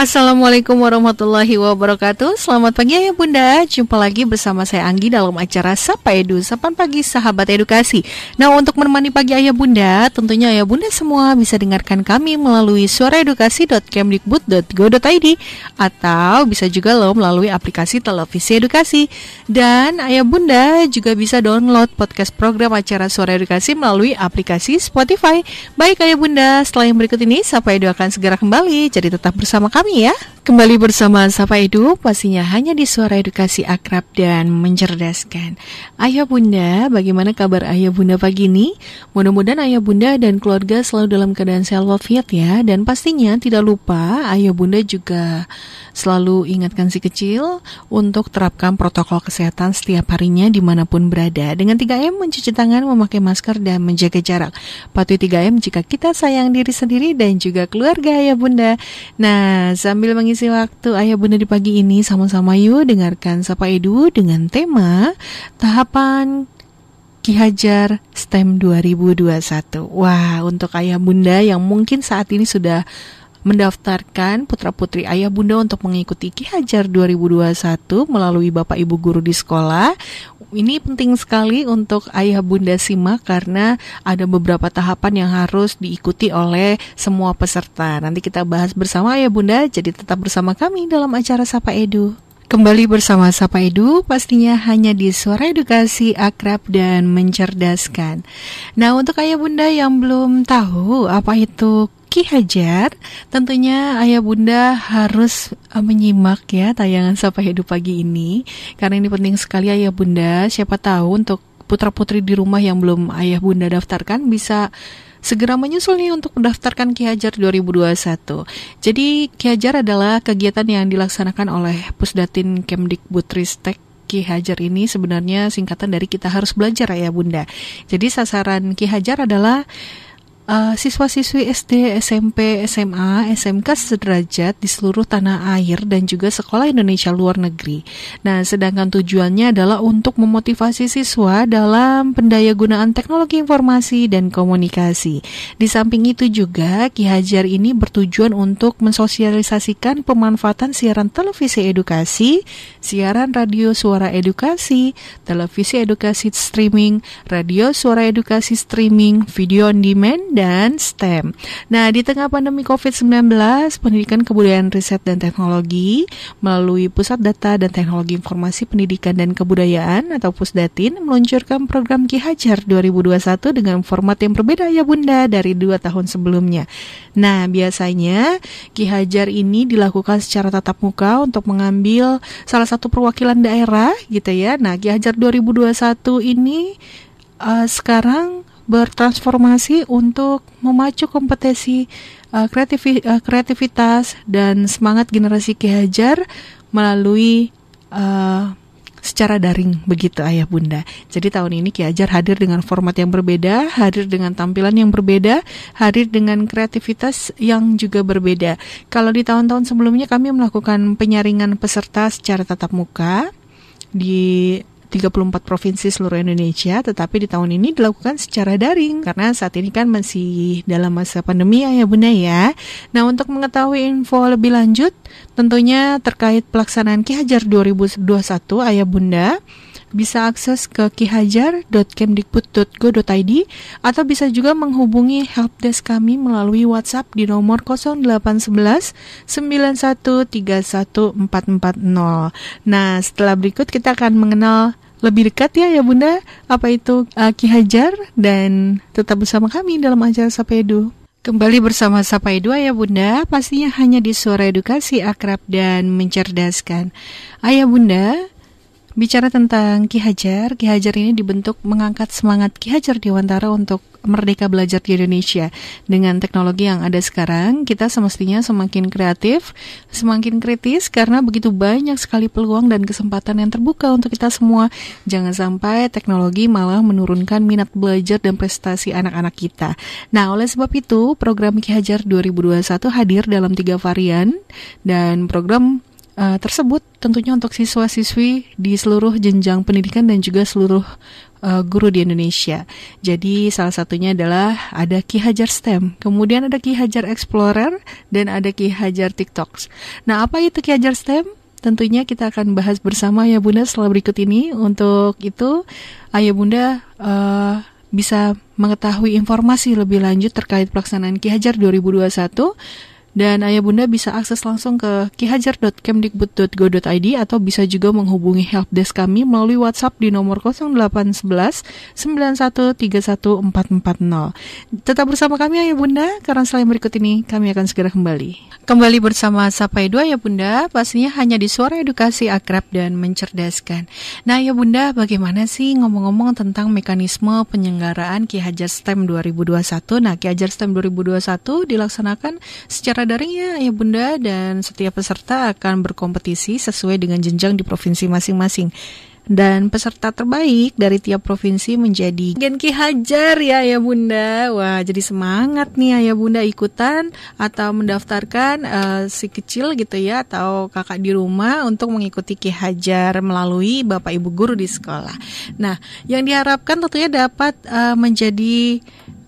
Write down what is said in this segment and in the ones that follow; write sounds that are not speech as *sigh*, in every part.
Assalamualaikum warahmatullahi wabarakatuh. Selamat pagi Ayah Bunda. Jumpa lagi bersama saya Anggi dalam acara Sapa Edu Sapan Pagi Sahabat Edukasi. Nah untuk menemani pagi Ayah Bunda Tentunya Ayah Bunda semua bisa dengarkan kami melalui suaraedukasi.kemdikbud.go.id Atau bisa juga loh melalui aplikasi televisi edukasi. Dan Ayah Bunda juga bisa download podcast program acara Suara Edukasi melalui aplikasi Spotify. Baik Ayah Bunda setelah yang berikut ini Sapa Edu akan segera kembali. Jadi tetap bersama kami ya. Kembali bersama Sapa Edu, pastinya hanya di suara edukasi akrab dan mencerdaskan. Ayah Bunda, bagaimana kabar Ayah Bunda pagi ini? Mudah-mudahan Ayah Bunda dan keluarga selalu dalam keadaan sehat walafiat ya. Dan pastinya tidak lupa Ayah Bunda juga selalu ingatkan si kecil untuk terapkan protokol kesehatan setiap harinya di mana pun berada. Dengan 3M mencuci tangan, memakai masker, dan menjaga jarak. Patuhi 3M jika kita sayang diri sendiri dan juga keluarga Ayah Bunda. Nah, Sambil mengisi waktu ayah bunda di pagi ini sama-sama yuk dengarkan Sapa Edu dengan tema tahapan Ki Hajar STEM 2021. Wah, untuk ayah bunda yang mungkin saat ini sudah mendaftarkan putra-putri ayah bunda untuk mengikuti Ki Hajar 2021 melalui Bapak Ibu guru di sekolah. Ini penting sekali untuk ayah bunda simak karena ada beberapa tahapan yang harus diikuti oleh semua peserta. Nanti kita bahas bersama ayah bunda, jadi tetap bersama kami dalam acara Sapa Edu. Kembali bersama Sapa Edu, pastinya hanya di Suara Edukasi Akrab dan Mencerdaskan. Nah, untuk ayah bunda yang belum tahu apa itu Ki Hajar, tentunya ayah bunda harus uh, menyimak ya tayangan Sapa Hidup pagi ini karena ini penting sekali ayah bunda. Siapa tahu untuk putra-putri di rumah yang belum ayah bunda daftarkan bisa segera menyusul nih untuk mendaftarkan Ki Hajar 2021. Jadi Ki Hajar adalah kegiatan yang dilaksanakan oleh Pusdatin Kemdikbudristek Ki Hajar ini sebenarnya singkatan dari kita harus belajar ya Bunda. Jadi sasaran Ki Hajar adalah uh, siswa-siswi SD, SMP, SMA, SMK sederajat di seluruh tanah air dan juga sekolah Indonesia luar negeri. Nah, sedangkan tujuannya adalah untuk memotivasi siswa dalam pendayagunaan teknologi informasi dan komunikasi. Di samping itu juga Ki Hajar ini bertujuan untuk mensosialisasikan pemanfaatan siaran televisi edukasi, siaran radio suara edukasi, televisi edukasi streaming, radio suara edukasi streaming, video on demand dan STEM. Nah, di tengah pandemi COVID-19, Pendidikan Kebudayaan Riset dan Teknologi melalui Pusat Data dan Teknologi Informasi Pendidikan dan Kebudayaan atau Pusdatin meluncurkan program Ki Hajar 2021 dengan format yang berbeda ya Bunda dari dua tahun sebelumnya. Nah, biasanya Ki Hajar ini dilakukan secara tatap muka untuk mengambil salah satu perwakilan daerah gitu ya. Nah, Ki Hajar 2021 ini uh, sekarang bertransformasi untuk memacu kompetensi uh, kreativi, uh, kreativitas dan semangat generasi Ki Hajar melalui uh, secara daring begitu ayah bunda. Jadi tahun ini Ki Hajar hadir dengan format yang berbeda, hadir dengan tampilan yang berbeda, hadir dengan kreativitas yang juga berbeda. Kalau di tahun-tahun sebelumnya kami melakukan penyaringan peserta secara tatap muka di 34 provinsi seluruh Indonesia, tetapi di tahun ini dilakukan secara daring karena saat ini kan masih dalam masa pandemi ya, ya Bunda ya. Nah, untuk mengetahui info lebih lanjut tentunya terkait pelaksanaan Ki Hajar 2021 Ayah Bunda bisa akses ke kihajar.kemdikbud.go.id atau bisa juga menghubungi helpdesk kami melalui WhatsApp di nomor 0811 440. Nah, setelah berikut kita akan mengenal lebih dekat ya ya Bunda apa itu uh, Ki Hajar dan tetap bersama kami dalam acara Sapedu. Kembali bersama Sapa Edu ya Bunda, pastinya hanya di suara edukasi akrab dan mencerdaskan. Ayah Bunda, Bicara tentang Ki Hajar, Ki Hajar ini dibentuk mengangkat semangat Ki Hajar Dewantara untuk merdeka belajar di Indonesia. Dengan teknologi yang ada sekarang, kita semestinya semakin kreatif, semakin kritis karena begitu banyak sekali peluang dan kesempatan yang terbuka untuk kita semua. Jangan sampai teknologi malah menurunkan minat belajar dan prestasi anak-anak kita. Nah, oleh sebab itu, program Ki Hajar 2021 hadir dalam tiga varian dan program uh, tersebut tentunya untuk siswa-siswi di seluruh jenjang pendidikan dan juga seluruh uh, guru di Indonesia. Jadi salah satunya adalah ada Ki Hajar STEM, kemudian ada Ki Hajar Explorer dan ada Ki Hajar TikToks. Nah, apa itu Ki Hajar STEM? Tentunya kita akan bahas bersama ya Bunda setelah berikut ini. Untuk itu, Ayah Bunda uh, bisa mengetahui informasi lebih lanjut terkait pelaksanaan Ki Hajar 2021 dan ayah bunda bisa akses langsung ke kihajar.kemdikbud.go.id atau bisa juga menghubungi helpdesk kami melalui WhatsApp di nomor 0811 9131 Tetap bersama kami ayah bunda, karena selain berikut ini kami akan segera kembali. Kembali bersama Sapa Edu ayah bunda, pastinya hanya di suara edukasi akrab dan mencerdaskan. Nah ayah bunda, bagaimana sih ngomong-ngomong tentang mekanisme penyelenggaraan Ki Hajar STEM 2021? Nah Ki Hajar STEM 2021 dilaksanakan secara daring ya Bunda dan setiap peserta akan berkompetisi sesuai dengan jenjang di provinsi masing-masing dan peserta terbaik dari tiap provinsi menjadi Gen Ki Hajar ya ya Bunda. Wah, jadi semangat nih ya Bunda ikutan atau mendaftarkan uh, si kecil gitu ya atau kakak di rumah untuk mengikuti Ki Hajar melalui Bapak Ibu guru di sekolah. Nah, yang diharapkan tentunya dapat uh, menjadi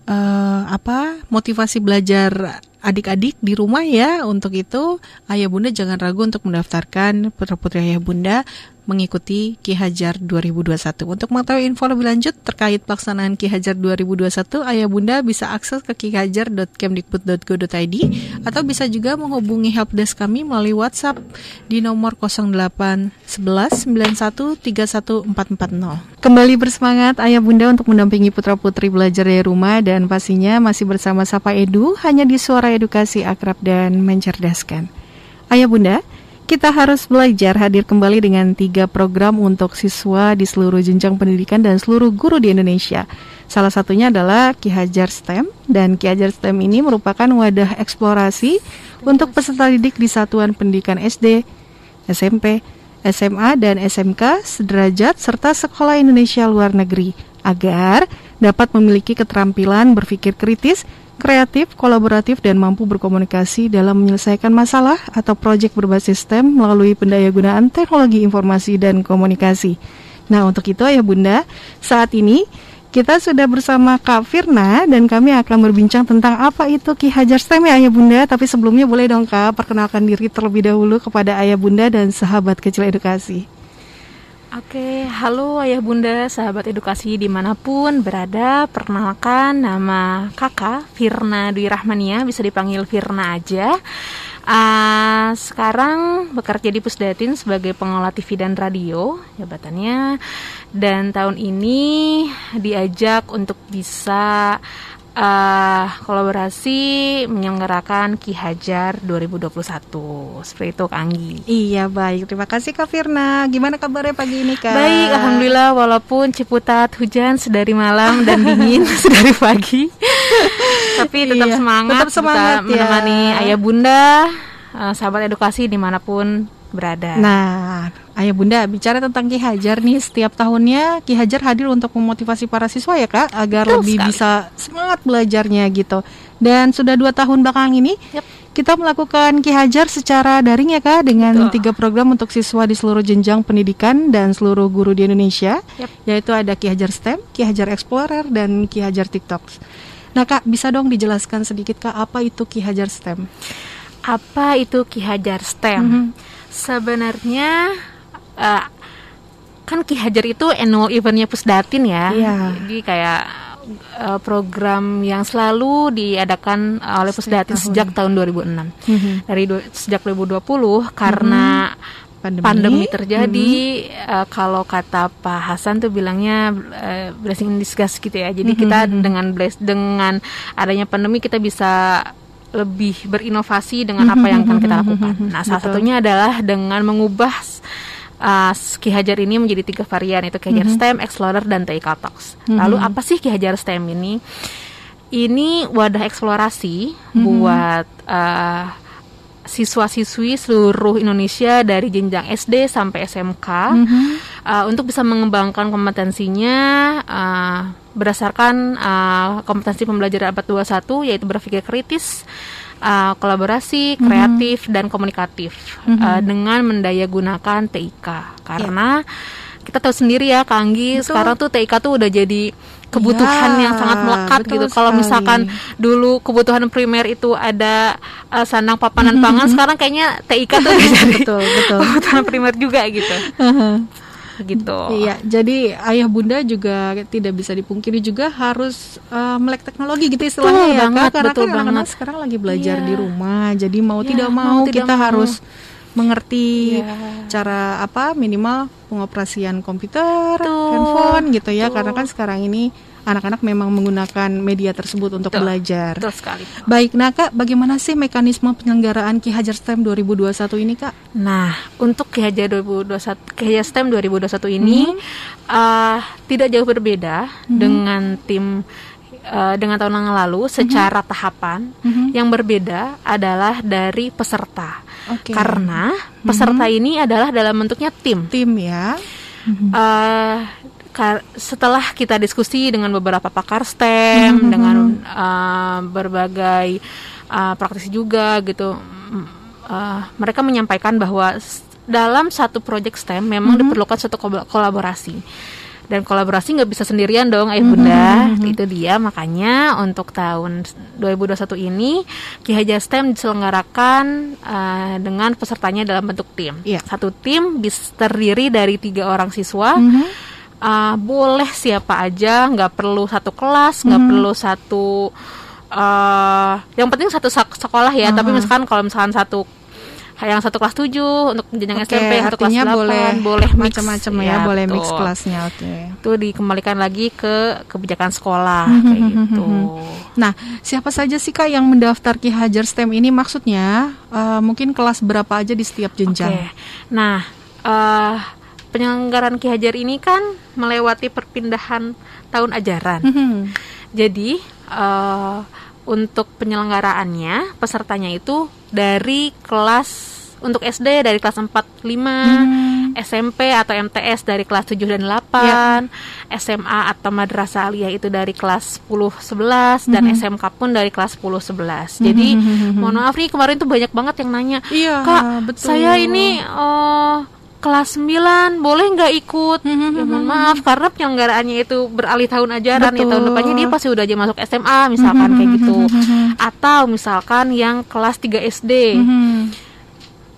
uh, apa? motivasi belajar adik-adik di rumah ya. Untuk itu, ayah bunda jangan ragu untuk mendaftarkan putra putri ayah bunda mengikuti Ki Hajar 2021. Untuk mengetahui info lebih lanjut terkait pelaksanaan Ki Hajar 2021, ayah bunda bisa akses ke kihajar.kemdikbud.go.id atau bisa juga menghubungi helpdesk kami melalui WhatsApp di nomor 081191314440. Kembali bersemangat ayah bunda untuk mendampingi putra-putri belajar dari rumah dan pastinya masih bersama Sapa Edu hanya di Suara edukasi akrab dan mencerdaskan. Ayah Bunda, kita harus belajar hadir kembali dengan tiga program untuk siswa di seluruh jenjang pendidikan dan seluruh guru di Indonesia. Salah satunya adalah Ki Hajar STEM dan Ki Hajar STEM ini merupakan wadah eksplorasi untuk peserta didik di satuan pendidikan SD, SMP, SMA, dan SMK sederajat serta sekolah Indonesia luar negeri agar dapat memiliki keterampilan berpikir kritis kreatif, kolaboratif, dan mampu berkomunikasi dalam menyelesaikan masalah atau proyek berbasis STEM melalui pendayagunaan teknologi informasi dan komunikasi. Nah, untuk itu ya Bunda, saat ini kita sudah bersama Kak Firna dan kami akan berbincang tentang apa itu Ki Hajar STEM ya Ayah Bunda. Tapi sebelumnya boleh dong Kak perkenalkan diri terlebih dahulu kepada Ayah Bunda dan sahabat kecil edukasi. Oke, halo ayah bunda, sahabat edukasi di mana pun berada Perkenalkan nama kakak Firna Dwi Rahmania, bisa dipanggil Firna aja. Uh, Sekarang bekerja di Pusdatin sebagai pengelola TV dan radio jabatannya. Dan tahun ini diajak untuk bisa uh, kolaborasi menyelenggarakan Ki Hajar 2021. Seperti itu Kak Anggi. Iya, baik. Terima kasih Kak Firna. Gimana kabarnya pagi ini Kak? Baik, alhamdulillah walaupun ciputat hujan sedari malam dan *laughs* dingin *laughs* sedari pagi. Tapi tetap iya, semangat, tetap semangat ya. menemani ayah bunda, uh, sahabat edukasi di mana pun berada. Nah, Ayah Bunda bicara tentang Ki Hajar nih setiap tahunnya Ki Hajar hadir untuk memotivasi para siswa ya kak agar Betul lebih sekali. bisa semangat belajarnya gitu. Dan sudah dua tahun belakang ini yep. kita melakukan Ki Hajar secara daring ya kak dengan Betul. tiga program untuk siswa di seluruh jenjang pendidikan dan seluruh guru di Indonesia yep. yaitu ada Ki Hajar STEM, Ki Hajar Explorer dan Ki Hajar TikTok. Nah kak bisa dong dijelaskan sedikit kak apa itu Ki Hajar STEM? Apa itu Ki Hajar STEM? Mm -hmm. Sebenarnya uh, kan Ki Hajar itu annual eventnya Pusdatin ya. Yeah. Jadi kayak uh, program yang selalu diadakan oleh Pusdatin sejak tahun 2006. Mm -hmm. Dari sejak 2020 karena mm -hmm. Pandemi. pandemi terjadi hmm. uh, kalau kata Pak Hasan tuh bilangnya uh, blessing in disguise gitu ya jadi hmm. kita dengan bless dengan adanya pandemi kita bisa lebih berinovasi dengan apa yang akan kita lakukan. *laughs* Nah, salah Betul. satunya adalah dengan mengubah uh, Ki Hajar ini menjadi tiga varian itu Ki Hajar mm -hmm. STEM, Explorer dan Talks. Mm -hmm. Lalu apa sih Ki Hajar STEM ini? Ini wadah eksplorasi mm -hmm. buat uh, siswa-siswi seluruh Indonesia dari jenjang SD sampai SMK mm -hmm. uh, untuk bisa mengembangkan kompetensinya uh, berdasarkan uh, kompetensi pembelajaran abad 21 yaitu berpikir kritis, uh, kolaborasi, kreatif dan komunikatif uh, dengan mendayagunakan TIK karena yeah. kita tahu sendiri ya Kanggi sekarang tuh TIK tuh udah jadi kebutuhan ya, yang sangat melekat gitu. Kalau misalkan dulu kebutuhan primer itu ada uh, sandang papanan mm-hmm. pangan, sekarang kayaknya TIK tuh *laughs* jadi betul, betul. kebutuhan primer juga gitu. Gitu. Iya, jadi ayah bunda juga tidak bisa dipungkiri juga harus uh, melek teknologi gitu istilahnya ya, banget, karena betul kan anak-anak sekarang lagi belajar yeah. di rumah, jadi mau yeah, tidak mau, mau kita tidak harus mengerti yeah. cara apa minimal pengoperasian komputer, Tuh. handphone gitu ya Tuh. karena kan sekarang ini anak-anak memang menggunakan media tersebut untuk Betul. belajar. Betul sekali. Baik, nah Kak, bagaimana sih mekanisme penyelenggaraan Ki Hajar STEM 2021 ini Kak? Nah, untuk Ki Hajar 2021 Ki Hajar STEM 2021 ini hmm. uh, tidak jauh berbeda hmm. dengan tim uh, dengan tahun yang lalu secara mm -hmm. tahapan mm-hmm. yang berbeda adalah dari peserta okay. karena peserta mm-hmm. ini adalah dalam bentuknya tim tim ya mm-hmm. uh, setelah kita diskusi dengan beberapa pakar STEM mm-hmm. dengan uh, berbagai uh, praktisi juga gitu uh, mereka menyampaikan bahwa dalam satu proyek STEM memang mm-hmm. diperlukan satu kolaborasi dan kolaborasi nggak bisa sendirian dong ayah bunda mm-hmm. itu dia makanya untuk tahun 2021 ini Ki Hajar STEM diselenggarakan uh, dengan pesertanya dalam bentuk tim yeah. satu tim bisa terdiri dari tiga orang siswa mm-hmm. Uh, boleh siapa aja nggak perlu satu kelas nggak mm-hmm. perlu satu uh, yang penting satu sekolah ya uh-huh. tapi misalkan kalau misalkan satu yang satu kelas 7 untuk jenjang okay, SMP satu kelas 8 boleh boleh macam-macam ya, ya boleh mix kelasnya oke okay. itu dikembalikan lagi ke kebijakan sekolah hmm, kayak hmm, gitu hmm, nah siapa saja sih kak yang mendaftar Ki Hajar STEM ini maksudnya uh, mungkin kelas berapa aja di setiap jenjang okay. nah uh, penyelenggaraan Ki Hajar ini kan melewati perpindahan tahun ajaran hmm. jadi uh, untuk penyelenggaraannya pesertanya itu dari kelas untuk SD dari kelas 4 5, hmm. SMP atau MTS dari kelas 7 dan 8, ya. SMA atau madrasah aliyah itu dari kelas 10 11 hmm. dan SMK pun dari kelas 10 11. Jadi hmm. mohon maaf nih kemarin tuh banyak banget yang nanya, iya, "Kak, betul. saya ini uh, kelas 9 boleh nggak ikut mm-hmm. ya mohon maaf karena penyelenggaraannya itu beralih tahun ajaran Betul. ya tahun depannya dia pasti udah aja masuk SMA misalkan mm-hmm. kayak gitu atau misalkan yang kelas 3 SD mm-hmm.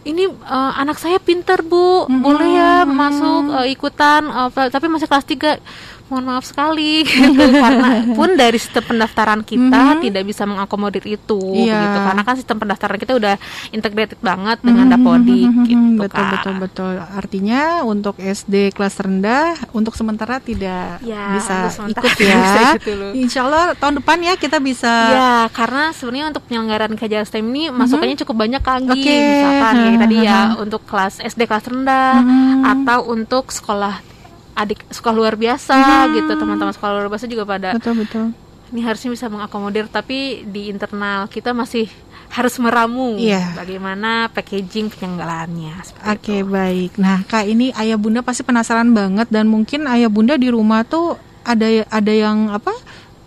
ini uh, anak saya pinter bu mm-hmm. boleh ya masuk uh, ikutan uh, tapi masih kelas 3 mohon maaf sekali gitu *laughs* karena pun dari sistem pendaftaran kita mm-hmm. tidak bisa mengakomodir itu yeah. gitu karena kan sistem pendaftaran kita udah integrated banget dengan mm-hmm. Dapodik mm-hmm. gitu betul kan. betul betul artinya untuk SD kelas rendah untuk sementara tidak *laughs* ya, bisa ikut ya gitu Insya Allah tahun depan ya kita bisa ya karena sebenarnya untuk penyelenggaraan kajian STEM ini mm-hmm. masukannya cukup banyak lagi okay. misalkan ya *laughs* tadi ya untuk kelas SD kelas rendah mm-hmm. atau untuk sekolah adik sekolah luar biasa hmm. gitu teman-teman sekolah luar biasa juga pada betul betul ini harusnya bisa mengakomodir tapi di internal kita masih harus meramu yeah. bagaimana packaging penyelenggaraannya. Oke okay, baik. Nah kak ini ayah bunda pasti penasaran banget dan mungkin ayah bunda di rumah tuh ada ada yang apa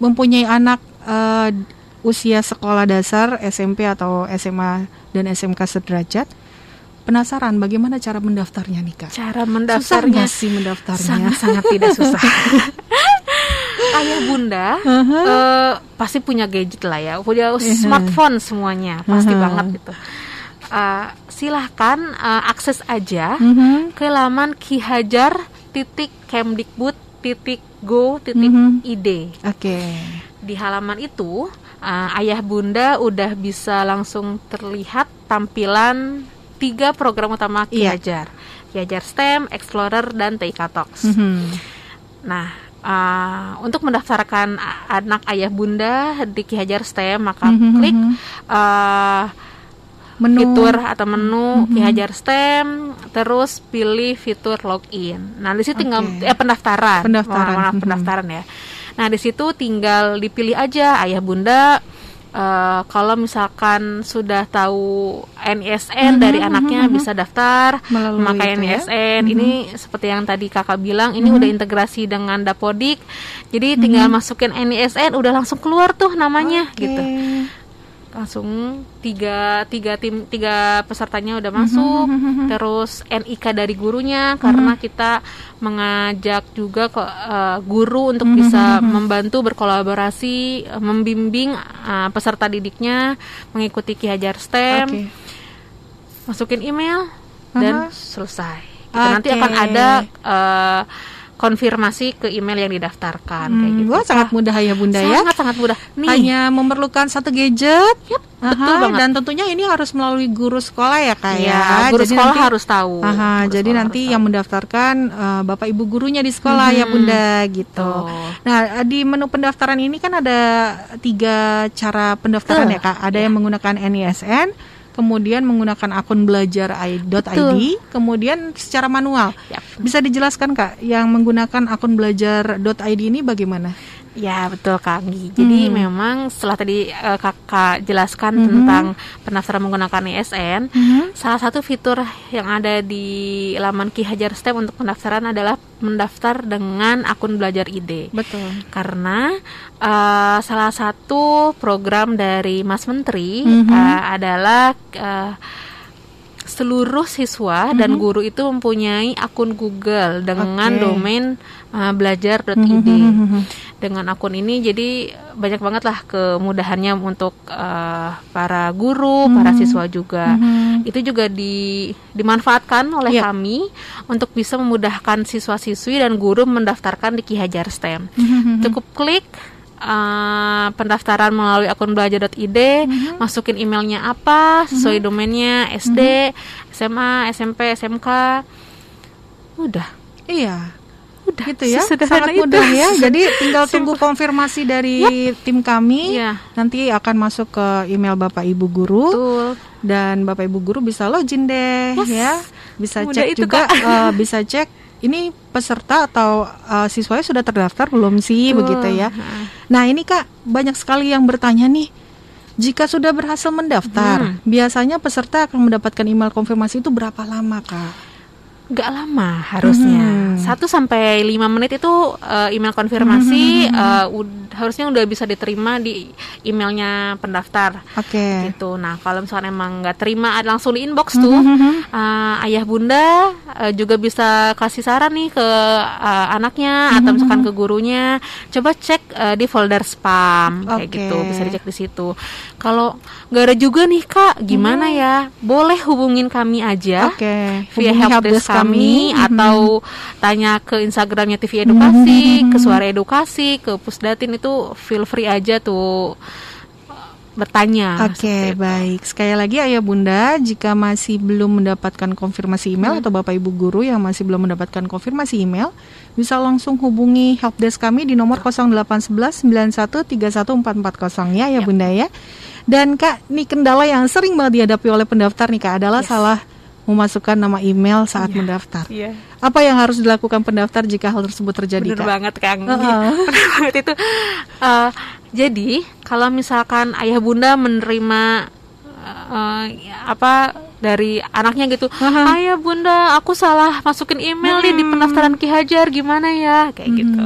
mempunyai anak uh, usia sekolah dasar SMP atau SMA dan SMK sederajat Penasaran bagaimana cara mendaftarnya nih kak? Cara mendaftarnya susah sih mendaftarnya? Sangat-sangat tidak susah. *laughs* Ayah bunda uh-huh. uh, pasti punya gadget lah ya, punya uh-huh. smartphone semuanya, pasti uh-huh. banget gitu. Uh, silahkan uh, akses aja uh-huh. ke laman kihajar titik kemdikbud titik go titik uh-huh. id. Oke. Okay. Di halaman itu uh, ayah bunda udah bisa langsung terlihat tampilan tiga program utama Ki yeah. Hajar. Ki Hajar STEM, Explorer, dan TIK Talks. Mm -hmm. Nah, uh, untuk mendaftarkan anak ayah bunda di Ki Hajar STEM, maka mm -hmm. klik uh, menu fitur atau menu mm -hmm. Ki Hajar STEM, terus pilih fitur login. Nah, di situ tinggal okay. eh pendaftaran. Pendaftaran. Oh, maaf, pendaftaran mm -hmm. ya. Nah, di situ tinggal dipilih aja ayah bunda uh, kalau misalkan sudah tahu NISN mm-hmm, dari anaknya mm-hmm. bisa daftar memakai NISN. Ya? Mm-hmm. Ini seperti yang tadi kakak bilang, ini mm-hmm. udah integrasi dengan Dapodik. Jadi tinggal mm-hmm. masukin NISN, udah langsung keluar tuh namanya okay. gitu. Langsung tiga tiga tim tiga pesertanya udah masuk terus NIK dari gurunya karena kita mengajak juga ke uh, guru untuk bisa membantu berkolaborasi uh, membimbing uh, peserta didiknya mengikuti Ki Hajar STEM okay. masukin email dan uh-huh. selesai okay. nanti akan ada uh, konfirmasi ke email yang didaftarkan hmm, kayak gitu. Wah, sangat mudah ya Bunda sangat, ya. Sangat sangat mudah. Nih. Hanya memerlukan satu gadget. Yep, Aha, betul banget. Dan tentunya ini harus melalui guru sekolah ya Kak ya. ya. Guru jadi sekolah nanti, harus tahu. Aha, jadi nanti yang mendaftarkan uh, Bapak Ibu gurunya di sekolah ya, hmm, ya Bunda gitu. Oh. Nah, di menu pendaftaran ini kan ada tiga cara pendaftaran uh, ya Kak. Ada ya. yang menggunakan NISN kemudian menggunakan akun belajar .id, kemudian secara manual. Yep. Bisa dijelaskan Kak, yang menggunakan akun belajar.id ini bagaimana? Ya betul Kak Anggi. Jadi hmm. memang setelah tadi uh, Kakak jelaskan hmm. tentang pendaftaran menggunakan ISN, hmm. salah satu fitur yang ada di laman Ki Hajar STEM untuk pendaftaran adalah mendaftar dengan akun belajar ID. Betul. Karena uh, salah satu program dari Mas Menteri hmm. uh, adalah uh, seluruh siswa mm -hmm. dan guru itu mempunyai akun Google dengan okay. domain uh, belajar.id. Mm -hmm. Dengan akun ini jadi banyak banget lah kemudahannya untuk uh, para guru, mm -hmm. para siswa juga. Mm -hmm. Itu juga di dimanfaatkan oleh yeah. kami untuk bisa memudahkan siswa-siswi dan guru mendaftarkan di Ki Hajar STEM. Mm -hmm. Cukup klik uh, pendaftaran melalui akun belajar.id, mm-hmm. masukin emailnya apa sesuai mm-hmm. domainnya SD, mm-hmm. SMA, SMP, SMK. Udah. Iya. Udah gitu ya. Sangat mudah itu. ya. *laughs* Jadi tinggal tunggu konfirmasi dari yep. tim kami. Yeah. Nanti akan masuk ke email Bapak Ibu guru. Betul. Dan Bapak Ibu guru bisa login deh yes. ya. Bisa Mudah cek juga uh, bisa cek ini peserta atau uh, siswanya sudah terdaftar belum sih uh, begitu ya. Nah, ini Kak, banyak sekali yang bertanya nih. Jika sudah berhasil mendaftar, hmm. biasanya peserta akan mendapatkan email konfirmasi itu berapa lama, Kak? Nggak lama harusnya hmm. satu sampai lima menit itu uh, email konfirmasi hmm. uh, harusnya udah bisa diterima di emailnya pendaftar oke okay. gitu nah kalau misalnya emang nggak terima langsung di inbox tuh hmm. uh, ayah bunda uh, juga bisa kasih saran nih ke uh, anaknya hmm. atau misalkan ke gurunya coba cek uh, di folder spam kayak gitu bisa dicek di situ kalau nggak ada juga nih kak gimana hmm. ya boleh hubungin kami aja okay. via helpdesk kami mm-hmm. atau tanya ke Instagramnya TV Edukasi, mm-hmm. ke Suara Edukasi, ke Pusdatin itu feel free aja tuh bertanya. Oke, okay, baik. Sekali lagi Ayah Bunda, jika masih belum mendapatkan konfirmasi email hmm. atau Bapak Ibu guru yang masih belum mendapatkan konfirmasi email, bisa langsung hubungi helpdesk kami di nomor 0811 9131 ya Ayah yep. Bunda ya. Dan Kak, nih kendala yang sering banget dihadapi oleh pendaftar nih Kak adalah yes. salah memasukkan nama email saat yeah. mendaftar. Yeah. Apa yang harus dilakukan pendaftar jika hal tersebut terjadi? Benar banget Kang. Uh -uh. *laughs* itu. Uh, jadi kalau misalkan ayah bunda menerima uh, apa dari anaknya gitu, -huh. ayah bunda aku salah masukin email hmm. nih di pendaftaran Ki Hajar gimana ya kayak hmm. gitu.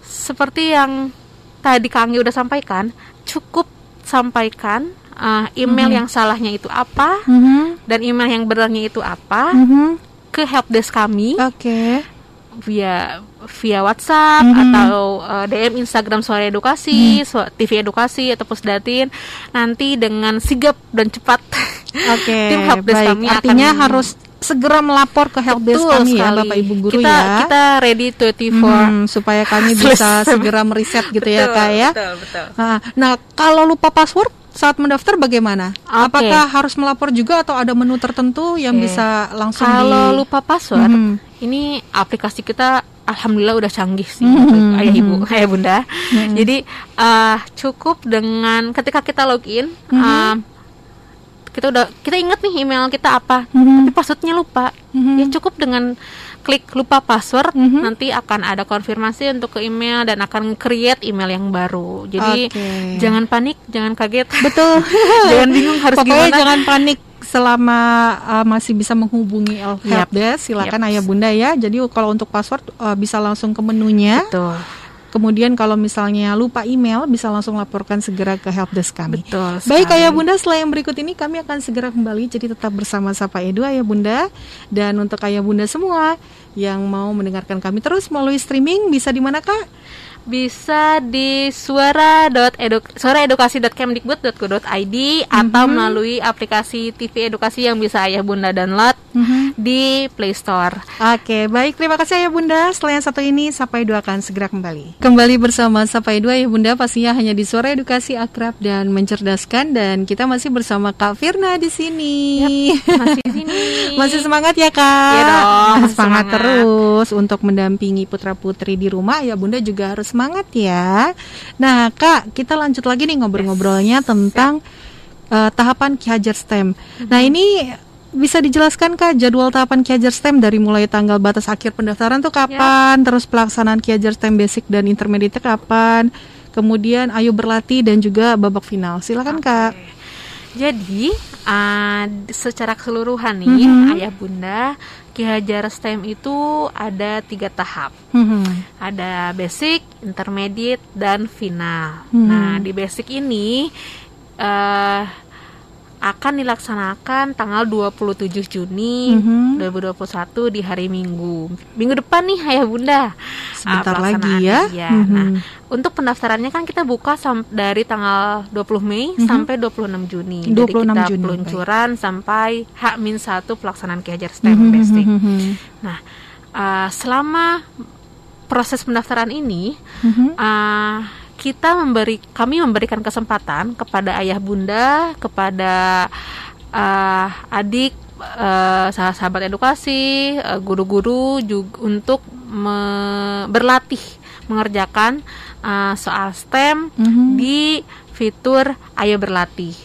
Seperti yang tadi Kang udah sampaikan, cukup sampaikan uh, email mm-hmm. yang salahnya itu apa mm-hmm. dan email yang benarnya itu apa mm-hmm. ke helpdesk kami. Oke. Okay. Via via WhatsApp mm-hmm. atau uh, DM Instagram Suara Edukasi, mm-hmm. TV Edukasi atau Pusdatin nanti dengan sigap dan cepat. Oke. Okay, *laughs* tim helpdesk baik. kami artinya akan harus segera melapor ke helpdesk kami ya Bapak Ibu guru kita, ya. Kita ready 24 hmm, supaya kami *laughs* bisa segera meriset gitu ya, betul, ya Kak ya. Betul, betul. Nah, nah, kalau lupa password saat mendaftar bagaimana? Okay. Apakah harus melapor juga atau ada menu tertentu yang okay. bisa langsung Kalau di... lupa password, mm -hmm. ini aplikasi kita alhamdulillah udah canggih sih mm -hmm. ayah ibu, ayah bunda. Mm -hmm. Jadi uh, cukup dengan ketika kita login mm -hmm. uh, kita udah kita inget nih email kita apa, mm -hmm. tapi passwordnya lupa. Mm -hmm. Ya cukup dengan klik lupa password mm -hmm. nanti akan ada konfirmasi untuk ke email dan akan create email yang baru jadi okay. jangan panik jangan kaget betul *laughs* jangan bingung harus Pokoknya gimana jangan panik selama uh, masih bisa menghubungi helpdesk yep. silakan yep. ayah bunda ya jadi kalau untuk password uh, bisa langsung ke menunya betul Kemudian kalau misalnya lupa email bisa langsung laporkan segera ke helpdesk kami. Betul. Baik Ayah Bunda, setelah yang berikut ini kami akan segera kembali jadi tetap bersama Sapa Edu Ayah Bunda dan untuk Ayah Bunda semua yang mau mendengarkan kami terus melalui streaming bisa di mana Kak? Bisa di suara.eduk suaraedukasi.kemdikbud.go.id mm-hmm. atau melalui aplikasi TV edukasi yang bisa ayah bunda download mm-hmm. di Play Store. Oke, baik terima kasih ayah bunda. Yang satu ini Sapa Edu akan segera kembali. Kembali bersama Sapa Edu ayah bunda pastinya hanya di Suara Edukasi akrab dan mencerdaskan dan kita masih bersama Kak Firna di sini. Yep, masih di sini. *laughs* masih semangat ya Kak? Iya dong. Semangat, semangat terus untuk mendampingi putra putri di rumah. Ya bunda juga harus semangat ya. Nah, Kak, kita lanjut lagi nih ngobrol-ngobrolnya yes. tentang uh, tahapan Ki Hajar STEM. Mm-hmm. Nah, ini bisa dijelaskan Kak jadwal tahapan Ki Hajar STEM dari mulai tanggal batas akhir pendaftaran tuh kapan, terus pelaksanaan Ki Hajar STEM basic dan intermediate kapan, kemudian ayo berlatih dan juga babak final. Silakan okay. Kak. Jadi uh, secara keseluruhan nih mm-hmm. ayah bunda Ki Hajar STEM itu ada tiga tahap. Hmm. Ada basic, intermediate, dan final. Hmm. Nah di basic ini uh, akan dilaksanakan tanggal 27 Juni mm -hmm. 2021 di hari Minggu. Minggu depan nih Ayah Bunda. Sebentar uh, lagi ya. Mm -hmm. Nah, untuk pendaftarannya kan kita buka dari tanggal 20 Mei mm -hmm. sampai 26 Juni. 26 Jadi kita Juni, peluncuran baik. sampai H-1 pelaksanaan Ki STEM mm -hmm. Basic. Mm -hmm. Nah, uh, selama proses pendaftaran ini mm -hmm. uh, kita memberi kami memberikan kesempatan kepada ayah bunda kepada uh, adik uh, sahabat edukasi uh, guru-guru juga untuk me berlatih mengerjakan uh, soal STEM mm -hmm. di fitur ayo berlatih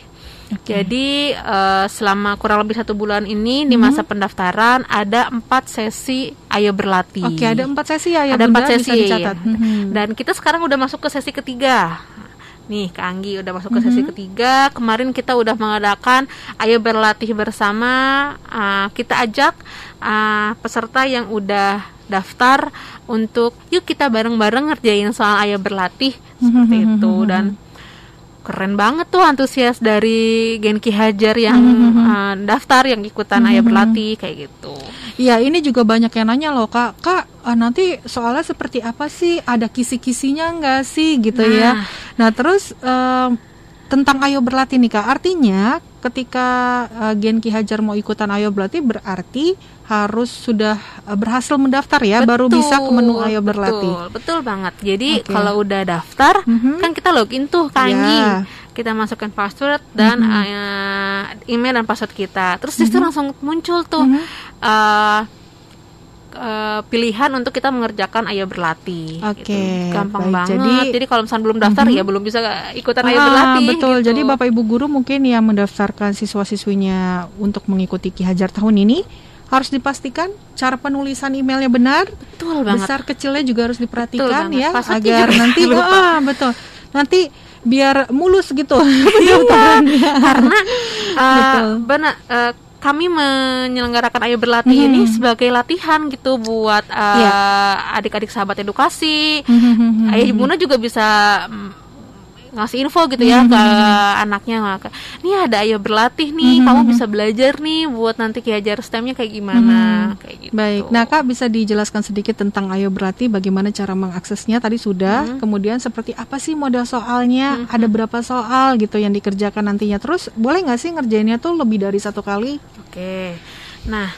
Okay. Jadi uh, selama kurang lebih satu bulan ini di hmm. masa pendaftaran ada empat sesi ayo berlatih. Oke, okay, ada empat sesi ya. Ada empat sesi. Bisa dicatat. Hmm. Dan kita sekarang udah masuk ke sesi ketiga. Nih, Kak Anggi udah masuk ke sesi mm -hmm. ketiga. Kemarin kita udah mengadakan ayo berlatih bersama. Uh, kita ajak uh, peserta yang udah daftar untuk yuk kita bareng-bareng ngerjain soal ayo berlatih seperti mm -hmm. itu dan keren banget tuh antusias dari Genki Hajar yang mm -hmm. uh, daftar yang ikutan mm -hmm. ayah berlatih kayak gitu. Iya ini juga banyak yang nanya loh kak, kak uh, nanti soalnya seperti apa sih? Ada kisi-kisinya nggak sih gitu ya? nah. ya? Nah terus uh, tentang ayo berlatih nih kak, artinya ketika uh, Genki Hajar mau ikutan ayo berlatih berarti harus sudah uh, berhasil mendaftar ya betul, baru bisa ke menu ayo berlatih. Betul, betul banget. Jadi okay. kalau udah daftar mm-hmm. kan kita login tuh Kangi. Yeah. Kita masukkan password dan mm-hmm. uh, email dan password kita. Terus mm-hmm. langsung muncul tuh mm-hmm. uh, uh, pilihan untuk kita mengerjakan ayo berlatih. Oke. Okay, gitu. Gampang baik. banget. Jadi, jadi kalau misalnya belum daftar mm -hmm. ya belum bisa ikutan ah, ayo berlatih. Betul. Gitu. Jadi Bapak Ibu guru mungkin yang mendaftarkan siswa-siswinya untuk mengikuti Ki Hajar tahun ini harus dipastikan cara penulisan emailnya benar. Betul banget. Besar kecilnya juga harus diperhatikan ya agar nanti *laughs* ah betul. Nanti biar mulus gitu *laughs* iya, karena uh, benar uh, kami menyelenggarakan Ayo Berlatih hmm. ini sebagai latihan gitu buat uh, yeah. adik-adik sahabat edukasi. Hmm. Ayah Ibuna juga bisa ngasih info gitu ya mm-hmm. ke anaknya nih ada ayo berlatih nih mm-hmm. kamu bisa belajar nih buat nanti kiajar STEM-nya kayak gimana mm-hmm. kayak gitu. Baik. Nah, Kak bisa dijelaskan sedikit tentang ayo berlatih bagaimana cara mengaksesnya tadi sudah. Mm-hmm. Kemudian seperti apa sih model soalnya? Mm-hmm. Ada berapa soal gitu yang dikerjakan nantinya? Terus boleh nggak sih ngerjainnya tuh lebih dari satu kali? Oke. Okay. Nah,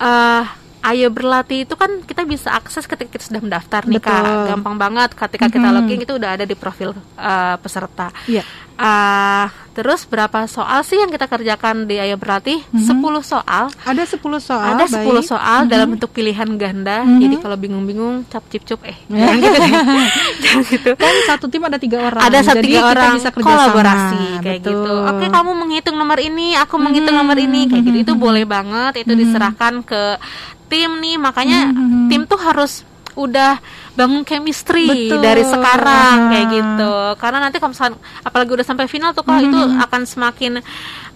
uh, Ayo berlatih itu kan kita bisa akses ketika kita sudah mendaftar nih Betul. kak, gampang banget. Ketika kita mm-hmm. login itu udah ada di profil uh, peserta. Yeah. Uh, terus berapa soal sih yang kita kerjakan di Ayo Berlatih? Mm-hmm. 10 soal. Ada 10 soal. Ada 10 baik. soal mm-hmm. dalam bentuk pilihan ganda. Mm-hmm. Jadi kalau bingung-bingung cap cip cup eh jangan gitu deh. jangan gitu. Kan *laughs* satu tim ada tiga orang. Ada satu tiga orang bisa kolaborasi sama. kayak Betul. gitu. Oke, kamu menghitung nomor ini, aku menghitung mm-hmm. nomor ini kayak gitu. Itu boleh banget. Itu mm-hmm. diserahkan ke tim nih. Makanya mm-hmm. tim tuh harus udah bangun chemistry Betul. dari sekarang kayak gitu karena nanti kalau misalkan apalagi udah sampai final tuh kak itu Mhm. akan semakin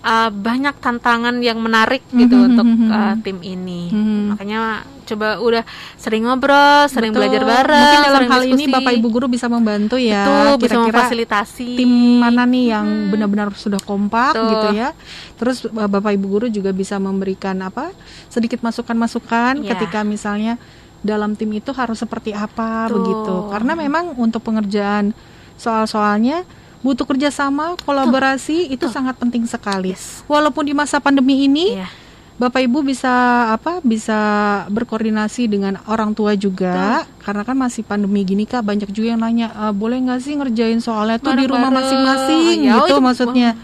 uh, banyak tantangan yang menarik gitu Mhm, untuk mhm, uh, tim ini Mhm. makanya coba udah sering ngobrol sering Betul. belajar bareng Mungkin dalam hal ini diskusi. Bapak Ibu guru bisa membantu ya. Betul, bisa Kira-kira memfasilitasi tim mana nih yang benar-benar sudah kompak Betul. gitu ya. Terus uh, Bapak Ibu guru juga bisa memberikan apa? sedikit masukan-masukan Iya. ketika misalnya dalam tim itu harus seperti apa Betul. begitu. Karena memang untuk pengerjaan soal-soalnya butuh kerjasama, kolaborasi itu sangat penting sekali. Yes. Walaupun di masa pandemi ini Iya. Bapak Ibu bisa apa? Bisa berkoordinasi dengan orang tua juga, karena kan masih pandemi gini kak banyak juga yang nanya, "E, boleh nggak sih ngerjain soalnya tuh di rumah masing-masing Ya, oh, gitu itu- maksudnya.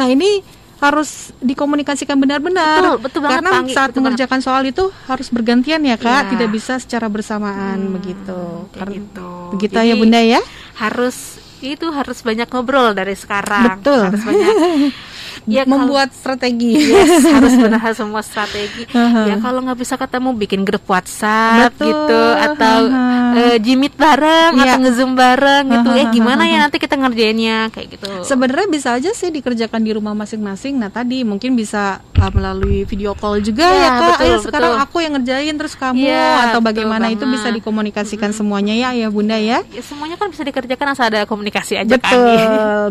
Nah ini harus dikomunikasikan benar-benar, Betul, betul banget, karena Panggi, saat betul mengerjakan soal itu harus bergantian ya kak, Iya. tidak bisa secara bersamaan begitu. kayak Karena gitu. begitu Jadi, ya bunda ya. harus itu harus banyak ngobrol dari sekarang Betul. harus banyak *laughs* ya kalau- Membuat strategi. *laughs* Yes, *laughs* harus benar semua strategi. Aha. ya kalau nggak bisa ketemu bikin grup WhatsApp Betul, gitu atau aha. eh, jimit bareng Iya. atau ngezoom bareng gitu. Aha, Ya gimana ya nanti kita ngerjainnya kayak gitu. Sebenarnya bisa aja sih dikerjakan di rumah masing-masing. Nah tadi mungkin bisa uh, melalui video call juga Ya, ya kak. betul, Ayo sekarang betul. aku yang ngerjain terus kamu Ya, atau bagaimana itu bisa dikomunikasikan semuanya ya ya bunda ya. Ya, semuanya kan bisa dikerjakan asal ada komunikasi aja kan. Betul,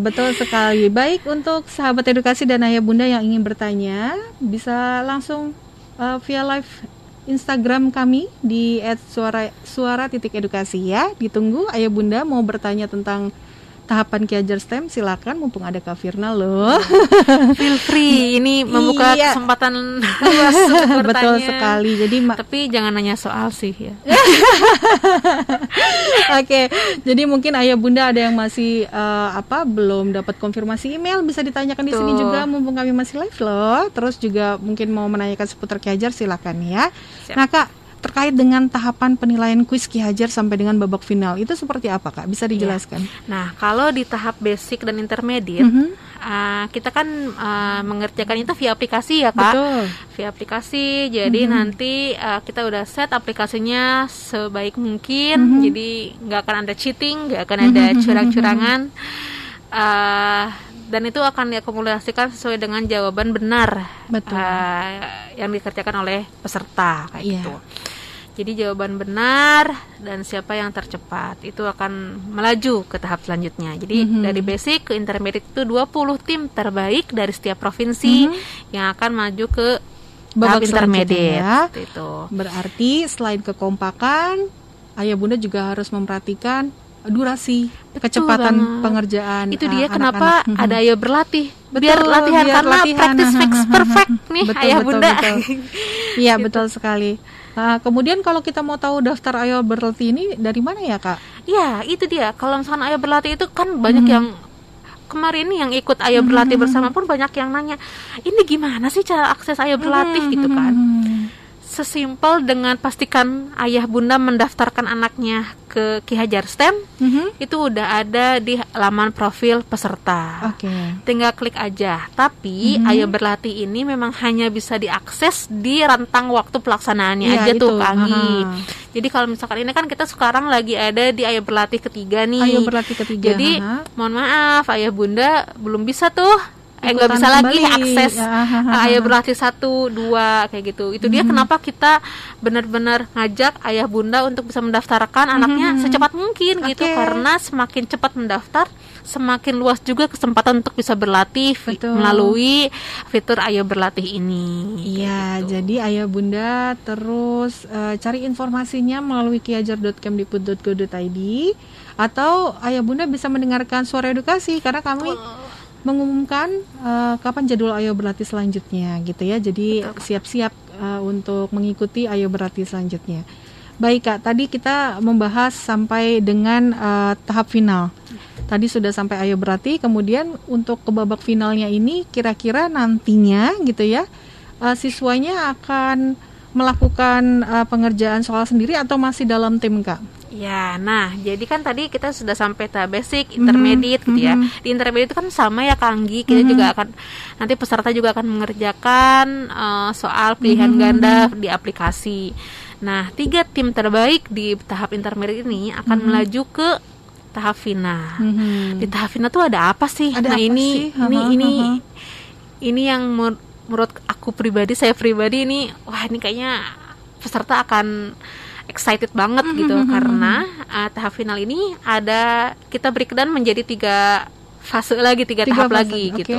*laughs* betul sekali. Baik untuk sahabat edukasi dan ayah bunda yang ingin bertanya bisa langsung uh, via live Instagram kami di @suara suara edukasi ya. Ditunggu ayah bunda mau bertanya tentang tahapan Kiajar STEM silakan mumpung ada Kak Firna loh. *laughs* Feel free *laughs* ini membuka Iya. kesempatan *laughs* luas Betul bertanya. sekali. Jadi Tapi jangan nanya soal sih ya. Oke, jadi mungkin ayah bunda ada yang masih eh, apa belum dapat konfirmasi email bisa ditanyakan di sini juga mumpung kami masih live loh. Terus juga mungkin mau menanyakan seputar Ki Hajar silakan ya. Siap. Nah kak terkait dengan tahapan penilaian kuis Ki Hajar sampai dengan babak final itu seperti apa kak? Bisa dijelaskan? Nah, kalau di tahap basic dan intermediate, Mhm. ah, kita kan ah, mengerjakan itu via aplikasi ya, Kak. Betul. Via aplikasi. Jadi nanti ah, kita udah set aplikasinya sebaik mungkin. Jadi nggak akan ada cheating, nggak akan ada curang-curangan. Ah, dan itu akan diakumulasikan sesuai dengan jawaban benar Betul. ah, yang dikerjakan oleh peserta kayak Iya. gitu. Jadi jawaban benar dan siapa yang tercepat itu akan melaju ke tahap selanjutnya. Jadi Mhm. dari basic ke intermediate itu 20 tim terbaik dari setiap provinsi Mhm. yang akan maju ke Babak tahap intermediate ya. itu. Berarti selain kekompakan, ayah bunda juga harus memperhatikan durasi, Betul kecepatan banget. pengerjaan. Itu dia kenapa anak-anak. Mhm. ada ayo berlatih. Betul, biar latihan biar karena latihan. practice makes *laughs* perfect nih Betul, ayah betul, bunda. betul. Iya *laughs* Gitu. betul sekali. Nah, kemudian kalau kita mau tahu daftar ayo berlatih ini dari mana ya kak? Ya, itu dia. Kalau misalkan ayo berlatih itu kan banyak Mhm. yang kemarin yang ikut ayo berlatih bersama pun banyak yang nanya, ini gimana sih cara akses ayo berlatih gitu kan? Hmm. Sesimpel dengan pastikan ayah bunda mendaftarkan anaknya ke Ki Hajar STEM, Mhm. itu udah ada di laman profil peserta. Oke. Tinggal klik aja. Tapi Mhm. ayo berlatih ini memang hanya bisa diakses di rentang waktu pelaksanaannya Iya, aja tuh itu. Kanggi. Aha. Jadi kalau misalkan ini kan kita sekarang lagi ada di ayo berlatih ketiga nih. Ayo berlatih ketiga. Jadi aha. mohon maaf ayah bunda belum bisa tuh eh nggak bisa lagi kembali. akses Ya, uh, ayah berlatih satu dua kayak gitu. Itu dia kenapa kita benar-benar ngajak ayah bunda untuk bisa mendaftarkan anaknya secepat mungkin gitu Oke. karena semakin cepat mendaftar semakin luas juga kesempatan untuk bisa berlatih Betul. melalui fitur ayo berlatih ini. Iya, Gitu. jadi ayah bunda terus eh, cari informasinya melalui kiajar.kemdikbud.go.id atau ayah bunda bisa mendengarkan suara edukasi karena kami mengumumkan eh, kapan jadwal ayo berlatih selanjutnya gitu ya. Jadi siap-siap eh, untuk mengikuti ayo berlatih selanjutnya. Baik kak, tadi kita membahas sampai dengan eh, tahap final. Tadi sudah sampai ayo berlatih, kemudian untuk ke babak finalnya ini kira-kira nantinya gitu ya eh, siswanya akan melakukan eh, pengerjaan soal sendiri atau masih dalam tim kak? Ya, nah jadi kan tadi kita sudah sampai tahap basic, intermediate gitu ya. mhm. Di intermediate itu kan sama ya Kanggi, kita juga akan nanti peserta juga akan mengerjakan eh, soal pilihan Mhm, ganda di aplikasi. Nah, tiga tim terbaik di tahap intermediate ini akan hmm. melaju ke tahap final. Hmm. Di tahap final tuh ada apa sih? Ada nah, apa ini sih? ini ini ini yang menurut aku pribadi, saya pribadi ini wah ini kayaknya peserta akan excited banget mm-hmm. gitu karena uh, tahap final ini ada kita breakdown menjadi tiga fase lagi tiga, tiga tahap fase. lagi okay. gitu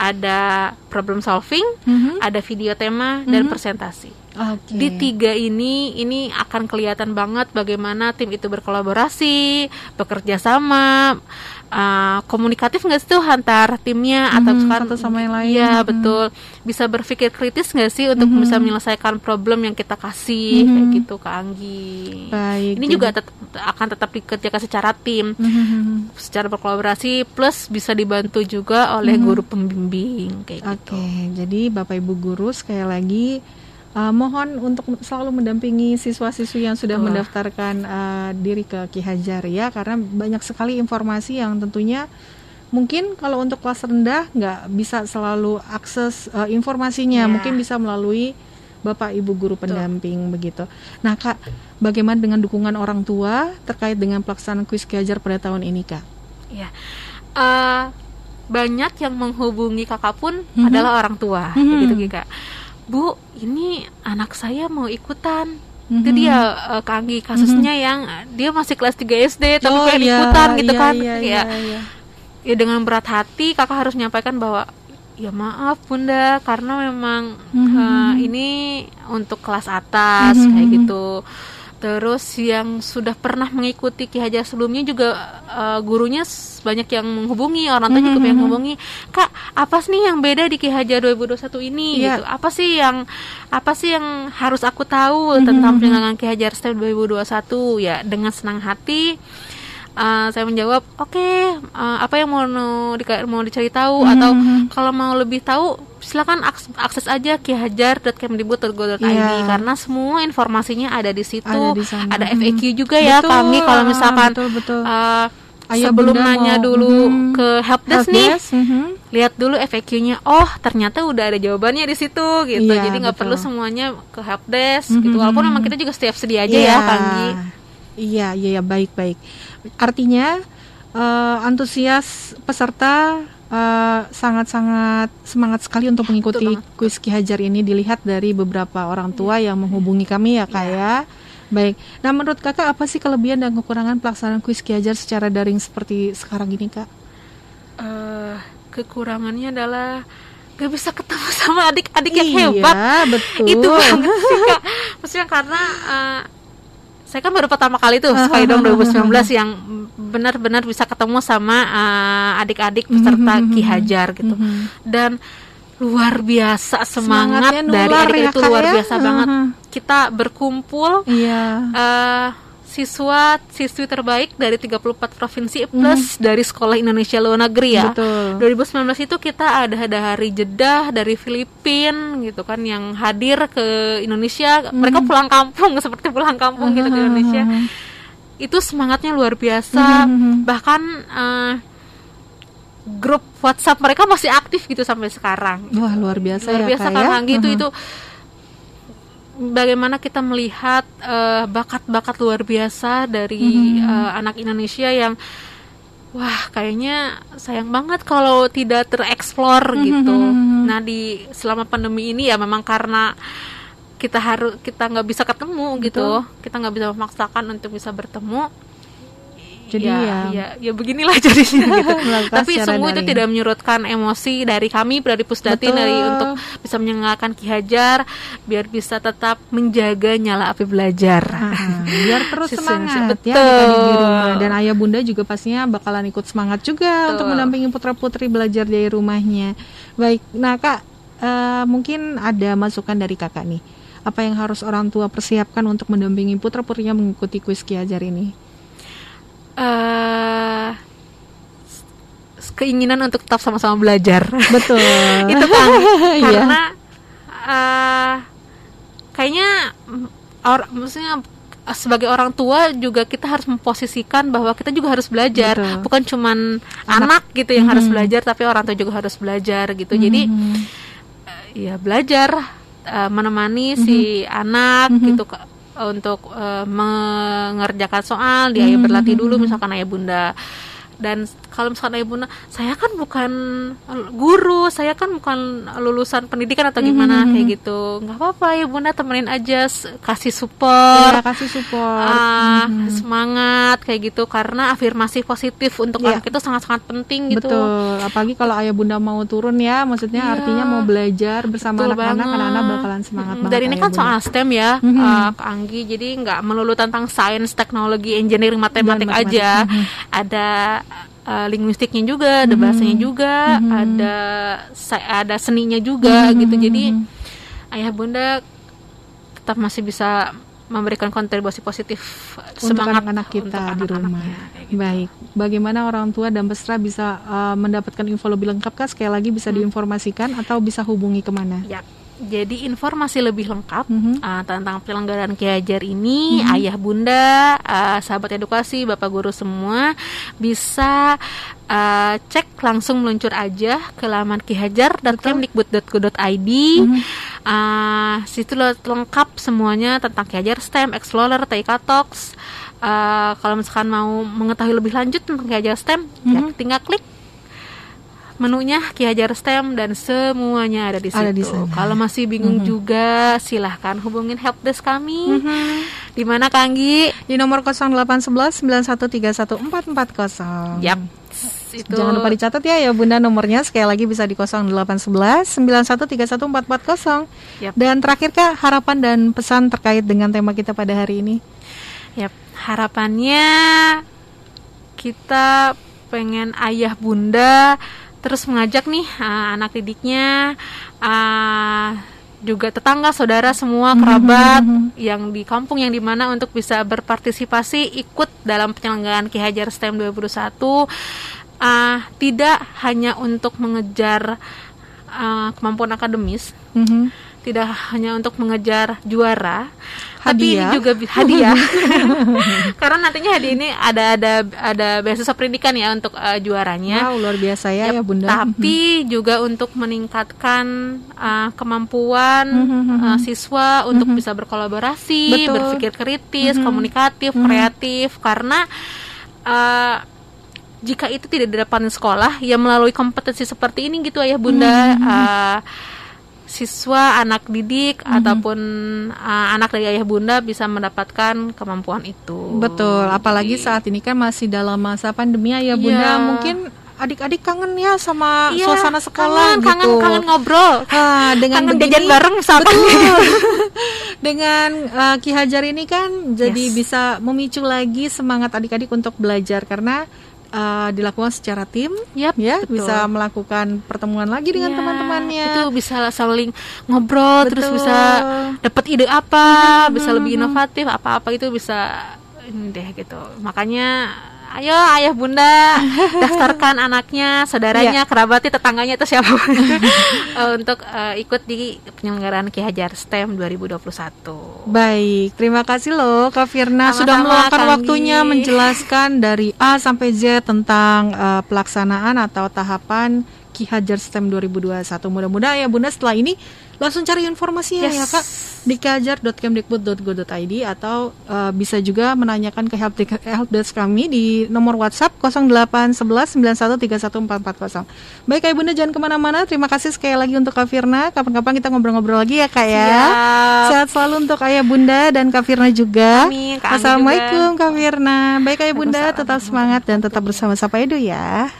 ada problem solving, mm-hmm. ada video tema mm-hmm. dan presentasi. Okay. Di tiga ini ini akan kelihatan banget bagaimana tim itu berkolaborasi, bekerja sama, uh, komunikatif nggak sih tuh antar timnya hmm, atau satu sama yang lain ya hmm. betul bisa berpikir kritis nggak sih untuk hmm. bisa menyelesaikan problem yang kita kasih hmm. kayak gitu ke Anggi Baik, ini juga tet akan tetap dikerjakan secara tim hmm. secara berkolaborasi plus bisa dibantu juga oleh hmm. guru pembimbing kayak okay. gitu oke jadi bapak ibu guru sekali lagi Uh, mohon untuk selalu mendampingi siswa-siswi yang sudah Betul. mendaftarkan uh, diri ke Ki Hajar ya karena banyak sekali informasi yang tentunya mungkin kalau untuk kelas rendah nggak bisa selalu akses uh, informasinya yeah. mungkin bisa melalui bapak ibu guru pendamping Betul. begitu. Nah kak, bagaimana dengan dukungan orang tua terkait dengan pelaksanaan kuis Ki Hajar pada tahun ini kak? Ya. Uh, banyak yang menghubungi kakak pun mm -hmm. adalah orang tua, mm -hmm. gitu kak bu ini anak saya mau ikutan mm-hmm. itu dia uh, Kanggi kasusnya mm-hmm. yang dia masih kelas 3 SD tapi oh, kayak iya, ikutan gitu iya, kan iya, ya iya, iya. ya dengan berat hati kakak harus menyampaikan bahwa ya maaf bunda karena memang mm-hmm. uh, ini untuk kelas atas mm-hmm. kayak gitu Terus yang sudah pernah mengikuti Ki Hajar sebelumnya juga uh, gurunya banyak yang menghubungi, orang tua mm -hmm. juga yang menghubungi. Kak, apa sih nih yang beda di Ki Hajar 2021 ini yeah. gitu? Apa sih yang apa sih yang harus aku tahu mm -hmm. tentang penyelenggaraan Ki Hajar STEM 2021? Ya, dengan senang hati uh, saya menjawab oke okay, uh, eh, apa yang mau di, mau dicari tahu mm-hmm. atau kalau mau lebih tahu silakan akses, akses aja kihajar.kemdibut.go.id yeah. karena semua informasinya ada di situ ada, di ada FAQ juga ya betul. kami kalau misalkan betul, betul. Uh, Ayah sebelum nanya mau, dulu hmm, ke helpdesk nih, hmm. lihat dulu FAQ-nya. Oh, ternyata udah ada jawabannya di situ gitu. Iya, Jadi nggak perlu semuanya ke helpdesk hmm, gitu. Mhm, Walaupun memang kita juga setiap sedia aja yeah. ya, Panggi. Iya, iya, iya, baik, baik. Artinya uh, antusias peserta eh, sangat-sangat uh, semangat sekali untuk mengikuti kuis Ki Hajar ini dilihat dari beberapa orang tua yang menghubungi kami ya kak ya. ya. Baik. Nah menurut kakak apa sih kelebihan dan kekurangan pelaksanaan kuis Ki Hajar secara daring seperti sekarang ini kak? Uh, kekurangannya adalah gak bisa ketemu sama adik-adik yang iya, hebat. betul. Itu *laughs* banget sih kak. Maksudnya karena uh, saya kan baru pertama kali tuh Skydome 2019 yang benar-benar bisa ketemu sama uh, adik-adik peserta Ki Hajar gitu. dan luar biasa semangat dari adik ya, itu luar ya? biasa banget. Kita berkumpul iya. uh, siswa siswi terbaik dari 34 provinsi plus mm. dari sekolah Indonesia luar negeri ya. Betul. 2019 itu kita ada ada hari jeda dari Filipina gitu kan yang hadir ke Indonesia. Mm. Mereka pulang kampung *laughs* seperti pulang kampung gitu ke Indonesia. Itu semangatnya luar biasa. Mm. Bahkan uh, grup WhatsApp mereka masih aktif gitu sampai sekarang. Wah, luar biasa luar ya, biasa kan ya? gitu itu bagaimana kita melihat uh, bakat-bakat luar biasa dari mm-hmm. uh, anak Indonesia yang wah kayaknya sayang banget kalau tidak tereksplor mm-hmm. gitu. Nah di selama pandemi ini ya memang karena kita harus kita nggak bisa ketemu gitu. Betul. gitu, kita nggak bisa memaksakan untuk bisa bertemu jadi ya, ya, ya, ya beginilah *laughs* jadinya gitu. *laughs* Tapi semua itu tidak menyurutkan emosi dari kami dari Pusdatin dari untuk bisa menyenangkan Ki Hajar biar bisa tetap menjaga nyala api belajar. Aha, biar terus *laughs* semangat Betul. ya di rumah dan ayah bunda juga pastinya bakalan ikut semangat juga Betul. untuk mendampingi putra putri belajar dari rumahnya. Baik, nah kak uh, mungkin ada masukan dari kakak nih. Apa yang harus orang tua persiapkan untuk mendampingi putra putrinya mengikuti kuis Ki Hajar ini? Uh, keinginan untuk tetap sama-sama belajar. Betul. *laughs* itu kan *laughs* karena uh, kayaknya or, maksudnya sebagai orang tua juga kita harus memposisikan bahwa kita juga harus belajar, Betul. bukan cuman anak, anak gitu yang -hmm. harus belajar, tapi orang tua juga harus belajar gitu. -hmm. Jadi uh, ya belajar uh, menemani -hmm. si anak -hmm. gitu untuk uh, mengerjakan soal dia hmm. berlatih dulu misalkan ayah bunda dan kalau misalkan bunda saya kan bukan guru saya kan bukan lulusan pendidikan atau gimana mm-hmm. kayak gitu nggak apa-apa ya bunda temenin aja kasih support ya, kasih support uh, mm-hmm. semangat kayak gitu karena afirmasi positif untuk yeah. anak itu sangat-sangat penting gitu betul apalagi kalau ayah bunda mau turun ya maksudnya yeah. artinya mau belajar bersama anak-anak anak-anak bakalan semangat mm-hmm. banget dan ini kan soal STEM ya mm-hmm. uh, Anggi jadi nggak melulu tentang sains teknologi engineering matematik, aja mm-hmm. ada uh, linguistiknya juga, ada hmm. bahasanya juga, hmm. ada ada seninya juga hmm. gitu. Jadi ayah bunda tetap masih bisa memberikan kontribusi positif untuk anak-anak kita di rumah. gitu. Baik, bagaimana orang tua dan peserta bisa uh, mendapatkan info lebih lengkap kak? Sekali lagi bisa hmm. diinformasikan atau bisa hubungi ke mana? Ya, jadi informasi lebih lengkap mm-hmm. uh, tentang penyelenggaraan Ki Hajar ini, mm-hmm. ayah bunda, uh, sahabat edukasi, bapak guru semua bisa uh, cek langsung meluncur aja ke laman kihajar.kemdikbud.go.id. Mm-hmm. Uh, situ lengkap semuanya tentang Ki Hajar STEM, Explorer, TIK Talks. Uh, kalau misalkan mau mengetahui lebih lanjut tentang Ki Hajar STEM, mm-hmm. ya mhm. tinggal klik menunya Ki Hajar STEM dan semuanya ada di situ. Ada di Kalau masih bingung mm -hmm. juga silahkan hubungin helpdesk kami. Mm -hmm. Di mana Kanggi? Di nomor 0811 91314440. Yap. Itu. Jangan lupa dicatat ya ya Bunda nomornya sekali lagi bisa di 0811 91314440. Yep. Dan terakhir Kak harapan dan pesan terkait dengan tema kita pada hari ini. Yap, harapannya kita pengen ayah bunda terus mengajak nih uh, anak didiknya uh, juga tetangga saudara semua mhm, kerabat mm -hmm. yang di kampung yang di mana untuk bisa berpartisipasi ikut dalam penyelenggaraan Ki Hajar STEM 2021 uh, tidak hanya untuk mengejar uh, kemampuan akademis mm -hmm. tidak hanya untuk mengejar juara hadiah. tapi juga *laughs* hadiah. *laughs* Karena nantinya hadiah ini ada ada ada beasiswa pendidikan ya untuk uh, juaranya. Wow luar biasa ya, ya bunda. tapi *laughs* juga untuk meningkatkan uh, kemampuan uh, siswa untuk bisa berkolaborasi Betul. berpikir kritis komunikatif kreatif. Karena uh, jika itu tidak didapat di sekolah ya melalui kompetensi seperti ini gitu ayah bunda uh, siswa, anak didik mm-hmm. ataupun uh, anak dari ayah bunda bisa mendapatkan kemampuan itu. Betul, apalagi saat ini kan masih dalam masa pandemi ayah bunda yeah. mungkin adik-adik kangen ya sama iya, suasana sekolah kangen, gitu. Kangen, kangen ngobrol. Ah, dengan kangen begini, jajan bareng sama *laughs* dengan uh, Ki Hajar ini kan jadi yes. bisa memicu lagi semangat adik-adik untuk belajar karena uh, dilakukan secara tim, yep, ya betul. bisa melakukan pertemuan lagi dengan ya, teman-temannya. Itu bisa saling ngobrol, betul. terus bisa dapat ide apa, hmm, bisa lebih inovatif, apa-apa itu bisa ini deh gitu. Makanya ayo ayah bunda *laughs* daftarkan anaknya, saudaranya, yeah. kerabatnya, tetangganya atau siapa uh, *laughs* untuk uh, ikut di penyelenggaraan Ki Hajar STEM 2021. Baik, terima kasih loh Kak Firna Sama-sama, sudah meluangkan waktunya menjelaskan dari A sampai Z tentang uh, pelaksanaan atau tahapan Ki Hajar STEM 2021. Mudah-mudahan ya Bunda setelah ini langsung cari informasinya ya, yes. ya Kak di kajar.kemdikbud.go.id atau uh, bisa juga menanyakan ke help helpdesk kami di nomor WhatsApp 081191314440. Baik Kak Bunda jangan ke mana-mana. Terima kasih sekali lagi untuk Kak Firna. Kapan-kapan kita ngobrol-ngobrol lagi ya Kak ya. Siap. Sehat selalu untuk Ayah Bunda dan Kak Firna juga. Amin. Assalamualaikum juga. Kak Firna. Baik Ayah Bunda tetap semangat dan tetap bersama Sapa Edu ya.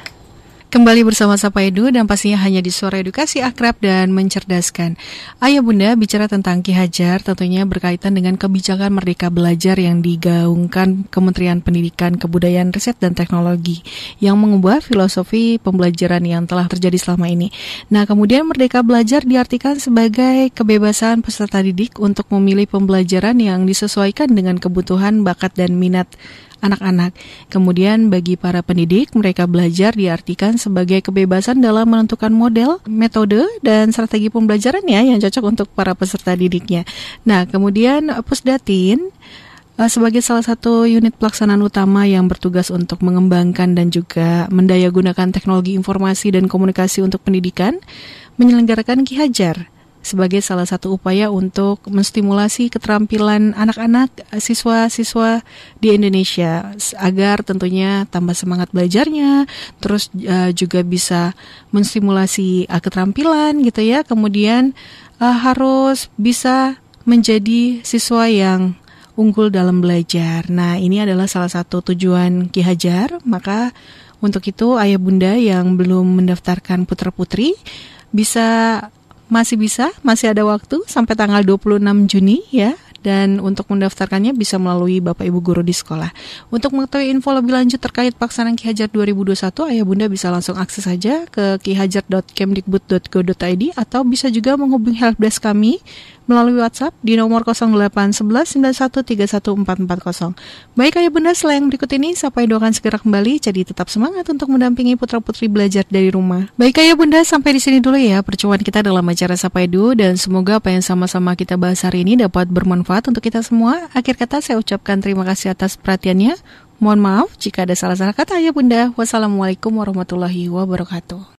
Kembali bersama Sapa Edu dan pastinya hanya di suara edukasi akrab dan mencerdaskan. Ayah Bunda bicara tentang Ki Hajar tentunya berkaitan dengan kebijakan Merdeka Belajar yang digaungkan Kementerian Pendidikan, Kebudayaan, Riset, dan Teknologi yang mengubah filosofi pembelajaran yang telah terjadi selama ini. Nah, kemudian Merdeka Belajar diartikan sebagai kebebasan peserta didik untuk memilih pembelajaran yang disesuaikan dengan kebutuhan, bakat, dan minat anak-anak. Kemudian bagi para pendidik, mereka belajar diartikan sebagai kebebasan dalam menentukan model, metode, dan strategi pembelajaran ya yang cocok untuk para peserta didiknya. Nah, kemudian Pusdatin eh, sebagai salah satu unit pelaksanaan utama yang bertugas untuk mengembangkan dan juga mendayagunakan teknologi informasi dan komunikasi untuk pendidikan, menyelenggarakan Ki Hajar sebagai salah satu upaya untuk menstimulasi keterampilan anak-anak siswa-siswa di Indonesia agar tentunya tambah semangat belajarnya, terus uh, juga bisa menstimulasi uh, keterampilan gitu ya. Kemudian uh, harus bisa menjadi siswa yang unggul dalam belajar. Nah, ini adalah salah satu tujuan Ki Hajar, maka untuk itu ayah bunda yang belum mendaftarkan putra-putri bisa masih bisa, masih ada waktu sampai tanggal 26 Juni ya. Dan untuk mendaftarkannya bisa melalui Bapak Ibu Guru di sekolah. Untuk mengetahui info lebih lanjut terkait pelaksanaan Ki Hajar 2021, Ayah Bunda bisa langsung akses saja ke kihajar.kemdikbud.go.id atau bisa juga menghubungi helpdesk kami melalui WhatsApp di nomor 081191314440. Baik ayah bunda, setelah yang berikut ini, sampai doakan segera kembali, jadi tetap semangat untuk mendampingi putra-putri belajar dari rumah. Baik ayah bunda, sampai di sini dulu ya percobaan kita dalam acara Sapa Edu, dan semoga apa yang sama-sama kita bahas hari ini dapat bermanfaat untuk kita semua. Akhir kata saya ucapkan terima kasih atas perhatiannya. Mohon maaf jika ada salah-salah kata ayah bunda. Wassalamualaikum warahmatullahi wabarakatuh.